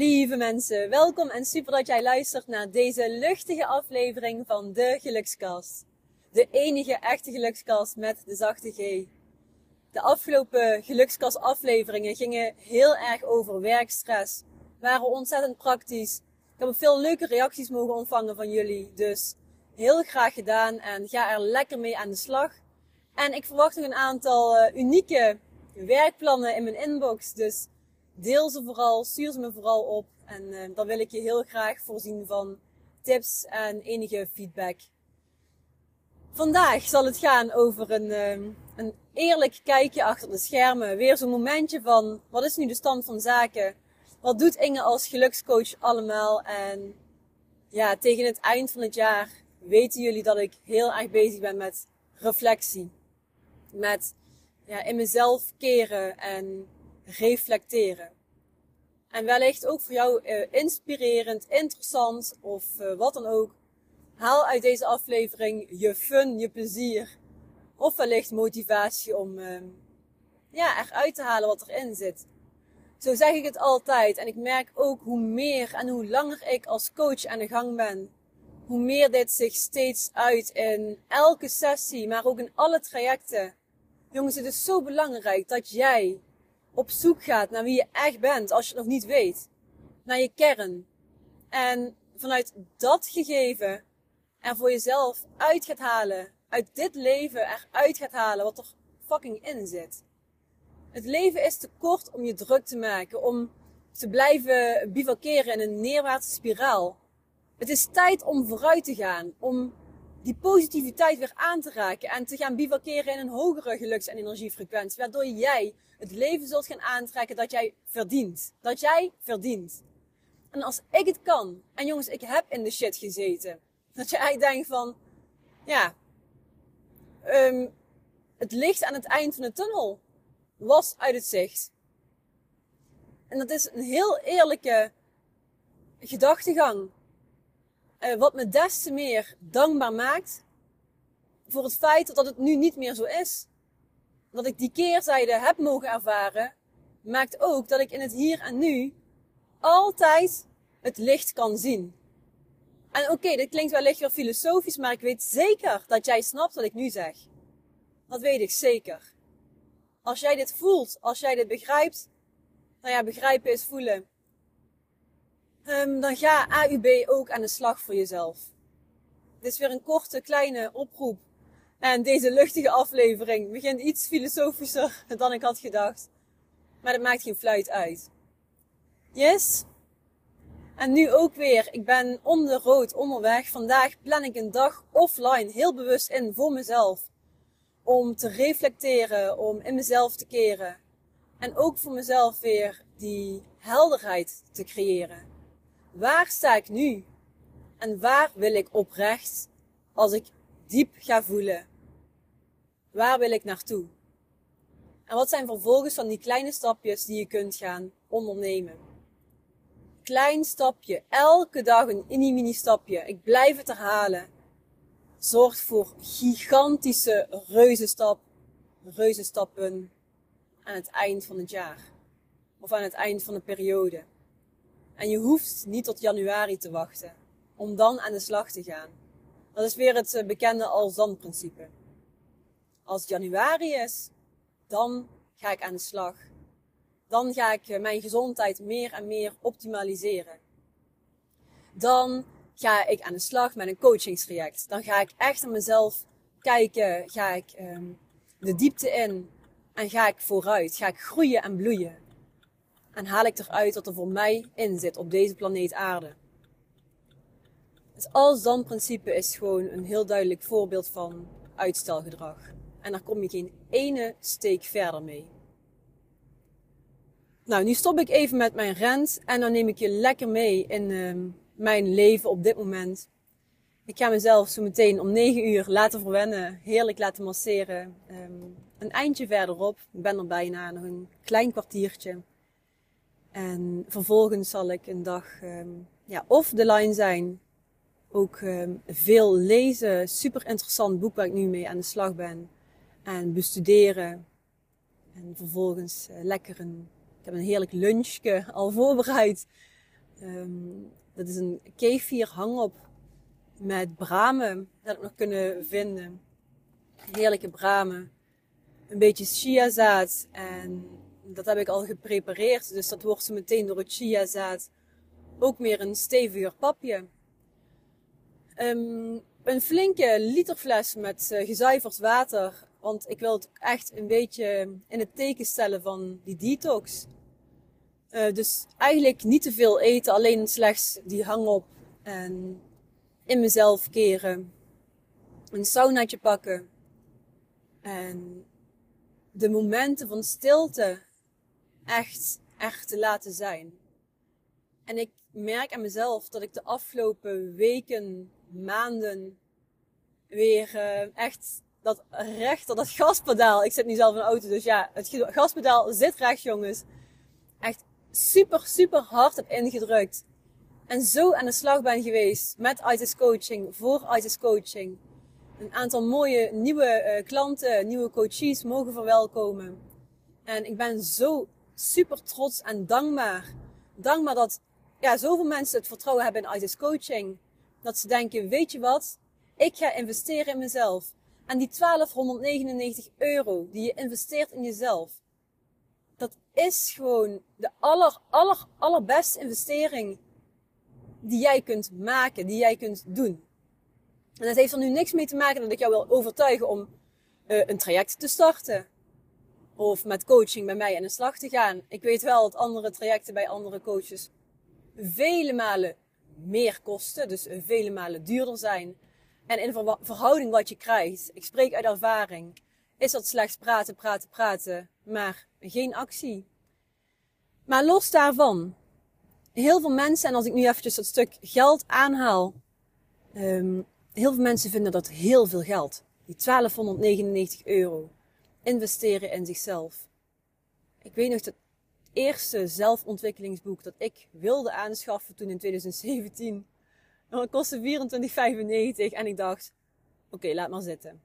Lieve mensen, welkom en super dat jij luistert naar deze luchtige aflevering van de Gelukskast. De enige echte gelukskast met de zachte G. De afgelopen gelukskast afleveringen gingen heel erg over werkstress, waren ontzettend praktisch. Ik heb veel leuke reacties mogen ontvangen van jullie, dus heel graag gedaan en ga er lekker mee aan de slag. En ik verwacht nog een aantal uh, unieke werkplannen in mijn inbox, dus deel ze vooral, stuur ze me vooral op. En uh, dan wil ik je heel graag voorzien van tips en enige feedback. Vandaag zal het gaan over een, uh, een eerlijk kijkje achter de schermen. Weer zo'n momentje van wat is nu de stand van zaken? Wat doet Inge als gelukscoach allemaal? En ja, tegen het eind van het jaar weten jullie dat ik heel erg bezig ben met reflectie. Met ja, in mezelf keren en reflecteren. En wellicht ook voor jou uh, inspirerend, interessant of uh, wat dan ook. Haal uit deze aflevering je fun, je plezier. Of wellicht motivatie om uh, ja, eruit te halen wat erin zit. Zo zeg ik het altijd. En ik merk ook hoe meer en hoe langer ik als coach aan de gang ben. Hoe meer dit zich steeds uit in elke sessie, maar ook in alle trajecten. Jongens, het is zo belangrijk dat jij op zoek gaat naar wie je echt bent als je het nog niet weet. Naar je kern. En vanuit dat gegeven er voor jezelf uit gaat halen. Uit dit leven eruit gaat halen wat er fucking in zit. Het leven is te kort om je druk te maken. Om te blijven bivakeren in een neerwaartse spiraal. Het is tijd om vooruit te gaan. Om die positiviteit weer aan te raken en te gaan bivakeren in een hogere geluks- en energiefrequentie. Waardoor jij het leven zult gaan aantrekken dat jij verdient. Dat jij verdient. En als ik het kan, en jongens, ik heb in de shit gezeten. Dat jij denkt van, ja, um, het licht aan het eind van de tunnel was uit het zicht. En dat is een heel eerlijke gedachtegang. Uh, wat me des te meer dankbaar maakt voor het feit dat het nu niet meer zo is. Dat ik die keerzijde heb mogen ervaren, maakt ook dat ik in het hier en nu altijd het licht kan zien. En oké, okay, dit klinkt wellicht wel filosofisch, maar ik weet zeker dat jij snapt wat ik nu zeg. Dat weet ik zeker. Als jij dit voelt, als jij dit begrijpt, nou ja, begrijpen is voelen. Um, dan ga AUB ook aan de slag voor jezelf. Dit is weer een korte, kleine oproep. En deze luchtige aflevering begint iets filosofischer dan ik had gedacht. Maar dat maakt geen fluit uit. Yes? En nu ook weer. Ik ben on the road onderweg. Vandaag plan ik een dag offline heel bewust in voor mezelf. Om te reflecteren, om in mezelf te keren. En ook voor mezelf weer die helderheid te creëren. Waar sta ik nu? En waar wil ik oprecht als ik diep ga voelen? Waar wil ik naartoe? En wat zijn vervolgens van die kleine stapjes die je kunt gaan ondernemen? Klein stapje, elke dag een mini-mini stapje. Ik blijf het herhalen. Zorgt voor gigantische reuzenstap, reuzenstappen aan het eind van het jaar. Of aan het eind van de periode. En je hoeft niet tot januari te wachten om dan aan de slag te gaan. Dat is weer het eh, bekende al-zand-principe. Als het januari is, dan ga ik aan de slag. Dan ga ik eh, mijn gezondheid meer en meer optimaliseren. Dan ga ik aan de slag met een coachingstraject. Dan ga ik echt naar mezelf kijken, ga ik um, de diepte in en ga ik vooruit. Ga ik groeien en bloeien. En haal ik eruit wat er voor mij in zit op deze planeet aarde. Het als-dan-principe is gewoon een heel duidelijk voorbeeld van uitstelgedrag. En daar kom je geen ene steek verder mee. Nou, nu stop ik even met mijn rent en dan neem ik je lekker mee in uh, mijn leven op dit moment. Ik ga mezelf zo meteen om 9 uur laten verwennen, heerlijk laten masseren. Um, een eindje verderop, ik ben er bijna, nog een klein kwartiertje. En vervolgens zal ik een dag um, ja, off the line zijn. Ook um, veel lezen. Super interessant boek waar ik nu mee aan de slag ben. En bestuderen. En vervolgens uh, lekker een. Ik heb een heerlijk lunchje al voorbereid. Ehm, dat is een kefir hangop met bramen. Dat ik nog kunnen vinden. Heerlijke bramen. Een beetje chiazaad. En dat heb ik al geprepareerd. Dus dat wordt zo meteen door het chiazaad ook meer een steviger papje. Um, een flinke literfles met uh, gezuiverd water. Want ik wil het echt een beetje in het teken stellen van die detox. Uh, dus eigenlijk niet te veel eten, alleen slechts die hang op. En in mezelf keren. Een saunaatje pakken. En de momenten van stilte echt, echt te laten zijn. En ik merk aan mezelf dat ik de afgelopen weken, maanden weer uh, echt dat rechter, dat gaspedaal. Ik zit nu zelf in een auto, dus ja, het gaspedaal zit recht, jongens. Echt super, super hard heb ingedrukt. En zo aan de slag ben geweest met ITIS Coaching, voor ITIS Coaching. Een aantal mooie nieuwe uh, klanten, nieuwe coaches mogen verwelkomen. En ik ben zo super trots en dankbaar. Dankbaar dat ja, zoveel mensen het vertrouwen hebben in ITIS Coaching. Dat ze denken, weet je wat? Ik ga investeren in mezelf. En die 1299 euro die je investeert in jezelf. Dat is gewoon de aller, aller, allerbeste investering die jij kunt maken, die jij kunt doen. En dat heeft er nu niks mee te maken dat ik jou wil overtuigen om uh, een traject te starten. Of met coaching bij mij aan de slag te gaan. Ik weet wel dat andere trajecten bij andere coaches vele malen meer kosten. Dus vele malen duurder zijn. En in verhouding wat je krijgt, ik spreek uit ervaring, is dat slechts praten, praten, praten, maar geen actie. Maar los daarvan, heel veel mensen, en als ik nu eventjes dat stuk geld aanhaal, um, heel veel mensen vinden dat heel veel geld. Die 1299 euro. Investeren in zichzelf. Ik weet nog dat het eerste zelfontwikkelingsboek dat ik wilde aanschaffen toen in 2017. Dat kostte 24,95 en ik dacht, oké, laat maar zitten.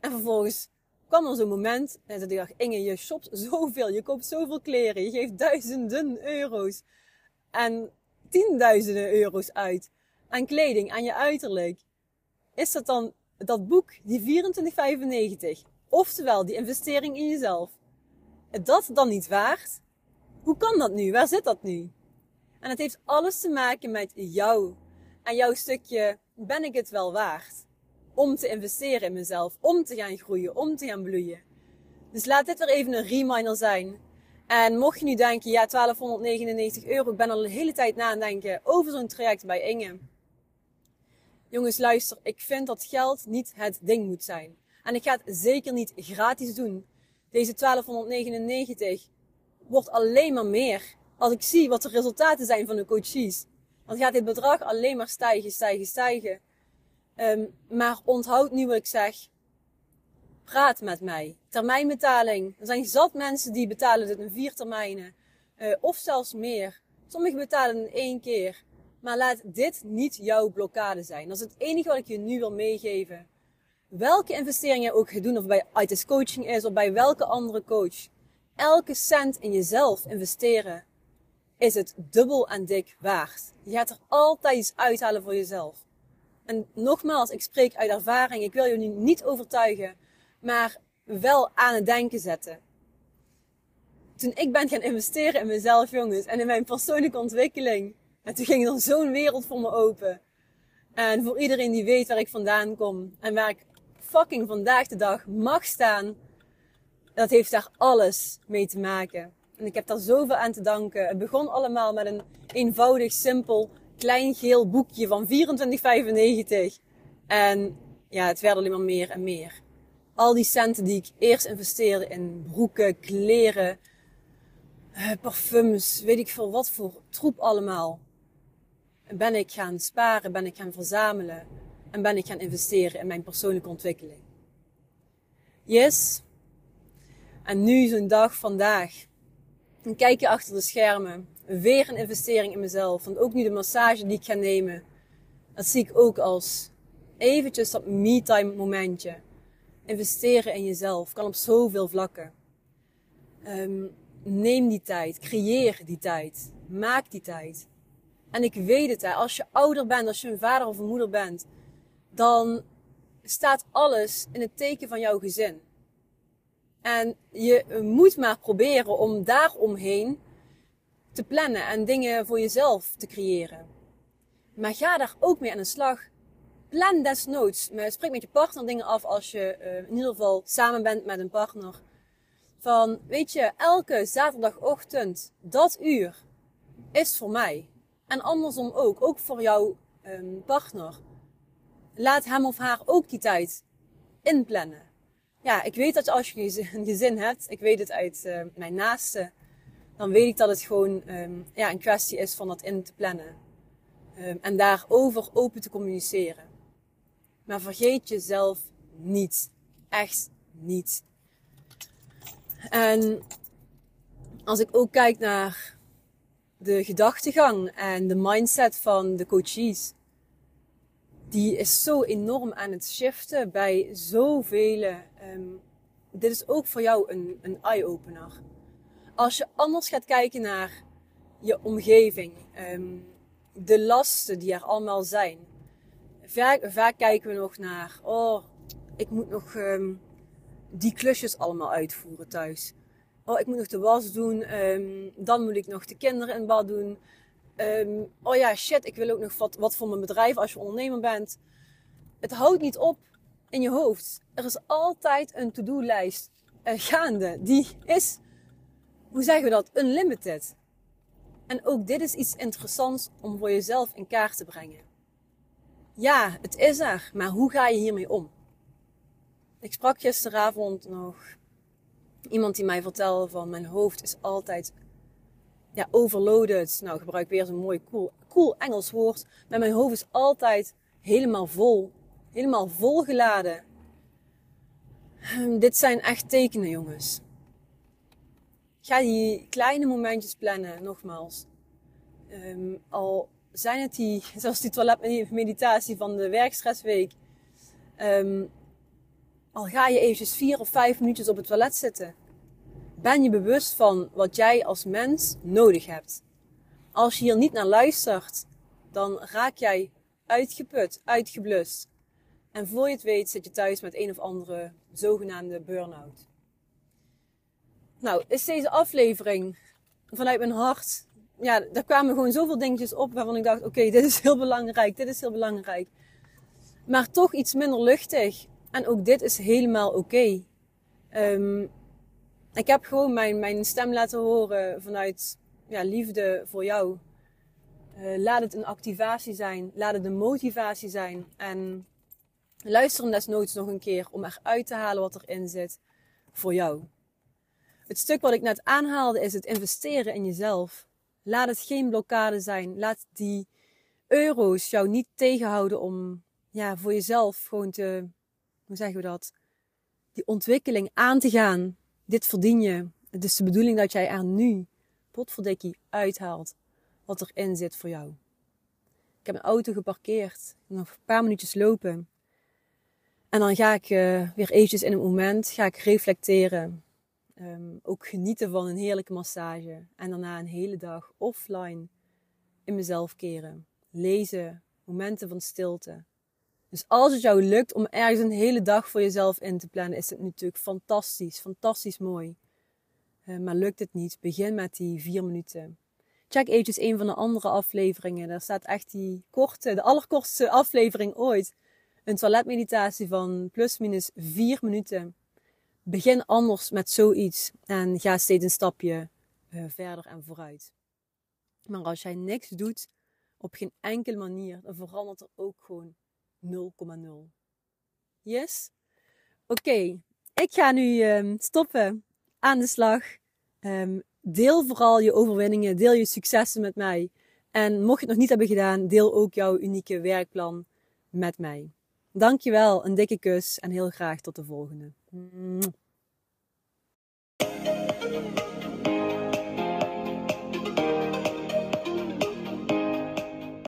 En vervolgens kwam er zo'n moment en ik dacht, Inge, je shopt zoveel, je koopt zoveel kleren, je geeft duizenden euro's en tienduizenden euro's uit aan kleding, aan je uiterlijk. Is dat dan dat boek, die 24,95, oftewel die investering in jezelf, dat dan niet waard? Hoe kan dat nu? Waar zit dat nu? En het heeft alles te maken met jou en jouw stukje, ben ik het wel waard? Om te investeren in mezelf, om te gaan groeien, om te gaan bloeien. Dus laat dit weer even een reminder zijn. En mocht je nu denken, ja, 1299 euro, ik ben al een hele tijd na aan denken over zo'n traject bij Inge. Jongens, luister, ik vind dat geld niet het ding moet zijn. En ik ga het zeker niet gratis doen. Deze 1299 wordt alleen maar meer als ik zie wat de resultaten zijn van de coaches. Dan gaat dit bedrag alleen maar stijgen, stijgen, stijgen. Um, maar onthoud nu wat ik zeg. Praat met mij. Termijnbetaling. Er zijn zat mensen die betalen dit in vier termijnen. Uh, of zelfs meer. Sommigen betalen in één keer. Maar laat dit niet jouw blokkade zijn. Dat is het enige wat ik je nu wil meegeven. Welke investering je ook gaat doen, of bij ITS Coaching is, of bij welke andere coach. Elke cent in jezelf investeren is het dubbel en dik waard. Je gaat er altijd iets uithalen voor jezelf. En nogmaals, ik spreek uit ervaring. Ik wil nu niet overtuigen, maar wel aan het denken zetten. Toen ik ben gaan investeren in mezelf, jongens, en in mijn persoonlijke ontwikkeling. En toen ging er zo'n wereld voor me open. En voor iedereen die weet waar ik vandaan kom en waar ik fucking vandaag de dag mag staan, dat heeft daar alles mee te maken. En ik heb daar zoveel aan te danken. Het begon allemaal met een eenvoudig, simpel, klein geel boekje van 24,95. En ja, het werd alleen maar meer en meer. Al die centen die ik eerst investeerde in broeken, kleren, eh, parfums, weet ik veel wat voor troep allemaal. Ben ik gaan sparen, ben ik gaan verzamelen en ben ik gaan investeren in mijn persoonlijke ontwikkeling. Yes. En nu zo'n dag vandaag een kijkje achter de schermen. Weer een investering in mezelf. Want ook nu de massage die ik ga nemen. Dat zie ik ook als eventjes dat me-time momentje. Investeren in jezelf kan op zoveel vlakken. Um, neem die tijd. Creëer die tijd. Maak die tijd. En ik weet het, hè, als je ouder bent, als je een vader of een moeder bent, dan staat alles in het teken van jouw gezin. En je moet maar proberen om daaromheen te plannen en dingen voor jezelf te creëren. Maar ga daar ook mee aan de slag. Plan desnoods. Spreek met je partner dingen af als je uh, in ieder geval samen bent met een partner. Van, weet je, elke zaterdagochtend, dat uur, is voor mij. En andersom ook, ook voor jouw um, partner. Laat hem of haar ook die tijd inplannen. Ja, ik weet dat als je een gezin hebt, ik weet het uit uh, mijn naaste, dan weet ik dat het gewoon um, ja, een kwestie is van dat in te plannen. Um, en daarover open te communiceren. Maar vergeet jezelf niet. Echt niet. En als ik ook kijk naar de gedachtegang en de mindset van de coaches, die is zo enorm aan het shiften bij zoveel. Um, dit is ook voor jou een, een eye-opener. Als je anders gaat kijken naar je omgeving, um, de lasten die er allemaal zijn. Vaak, kijken we nog naar, oh, ik moet nog um, die klusjes allemaal uitvoeren thuis. Oh, ik moet nog de was doen. Dan moet ik nog de kinderen in bad doen. Um, oh ja, shit, ik wil ook nog wat, wat voor mijn bedrijf als je ondernemer bent. Het houdt niet op in je hoofd. Er is altijd een to-do-lijst uh, gaande. Die is, hoe zeggen we dat, unlimited. En ook dit is iets interessants om voor jezelf in kaart te brengen. Ja, het is er, maar hoe ga je hiermee om? Ik sprak gisteravond nog iemand die mij vertelde van mijn hoofd is altijd ja, overloaded. Nou, gebruik weer zo'n mooi cool, cool Engels woord. Maar mijn hoofd is altijd helemaal vol. Helemaal volgeladen. Dit zijn echt tekenen, jongens. Ga die kleine momentjes plannen, nogmaals. Um, al zijn het die, zoals die toiletmeditatie van de werkstressweek. Um, al ga je eventjes vier of vijf minuutjes op het toilet zitten. Ben je bewust van wat jij als mens nodig hebt. Als je hier niet naar luistert, dan raak jij uitgeput, uitgeblust. En voor je het weet zit je thuis met een of andere zogenaamde burn-out. Nou, is deze aflevering vanuit mijn hart. Ja, daar kwamen gewoon zoveel dingetjes op waarvan ik dacht: oké, dit is heel belangrijk, dit is heel belangrijk. Maar toch iets minder luchtig. En ook dit is helemaal oké. Okay. Um, ik heb gewoon mijn, mijn stem laten horen vanuit ja, liefde voor jou. Uh, laat het een activatie zijn. Laat het een motivatie zijn. En luister hem desnoods nog een keer om eruit te halen wat erin zit voor jou. Het stuk wat ik net aanhaalde is het investeren in jezelf. Laat het geen blokkade zijn. Laat die euro's jou niet tegenhouden om ja, voor jezelf gewoon te, hoe zeggen we dat? Die ontwikkeling aan te gaan. Dit verdien je. Het is de bedoeling dat jij er nu, potverdikkie, uithaalt wat erin zit voor jou. Ik heb een auto geparkeerd. Nog een paar minuutjes lopen. En dan ga ik uh, weer eventjes in een moment, ga ik reflecteren. Um, ook genieten van een heerlijke massage. En daarna een hele dag offline in mezelf keren. Lezen, momenten van stilte. Dus als het jou lukt om ergens een hele dag voor jezelf in te plannen, is het natuurlijk fantastisch, fantastisch mooi. Uh, maar lukt het niet, begin met die vier minuten. Check eventjes een van de andere afleveringen. Daar staat echt die korte, de allerkortste aflevering ooit. Een toiletmeditatie van plus minus vier minuten begin anders met zoiets en ga steeds een stapje uh, verder en vooruit. Maar als jij niks doet, op geen enkele manier, dan verandert er ook gewoon 0,0. Yes? Oké, ik ga nu um, stoppen aan de slag. Um, deel vooral je overwinningen, deel je successen met mij. En mocht je het nog niet hebben gedaan, deel ook jouw unieke werkplan met mij. Dankjewel, een dikke kus en heel graag tot de volgende.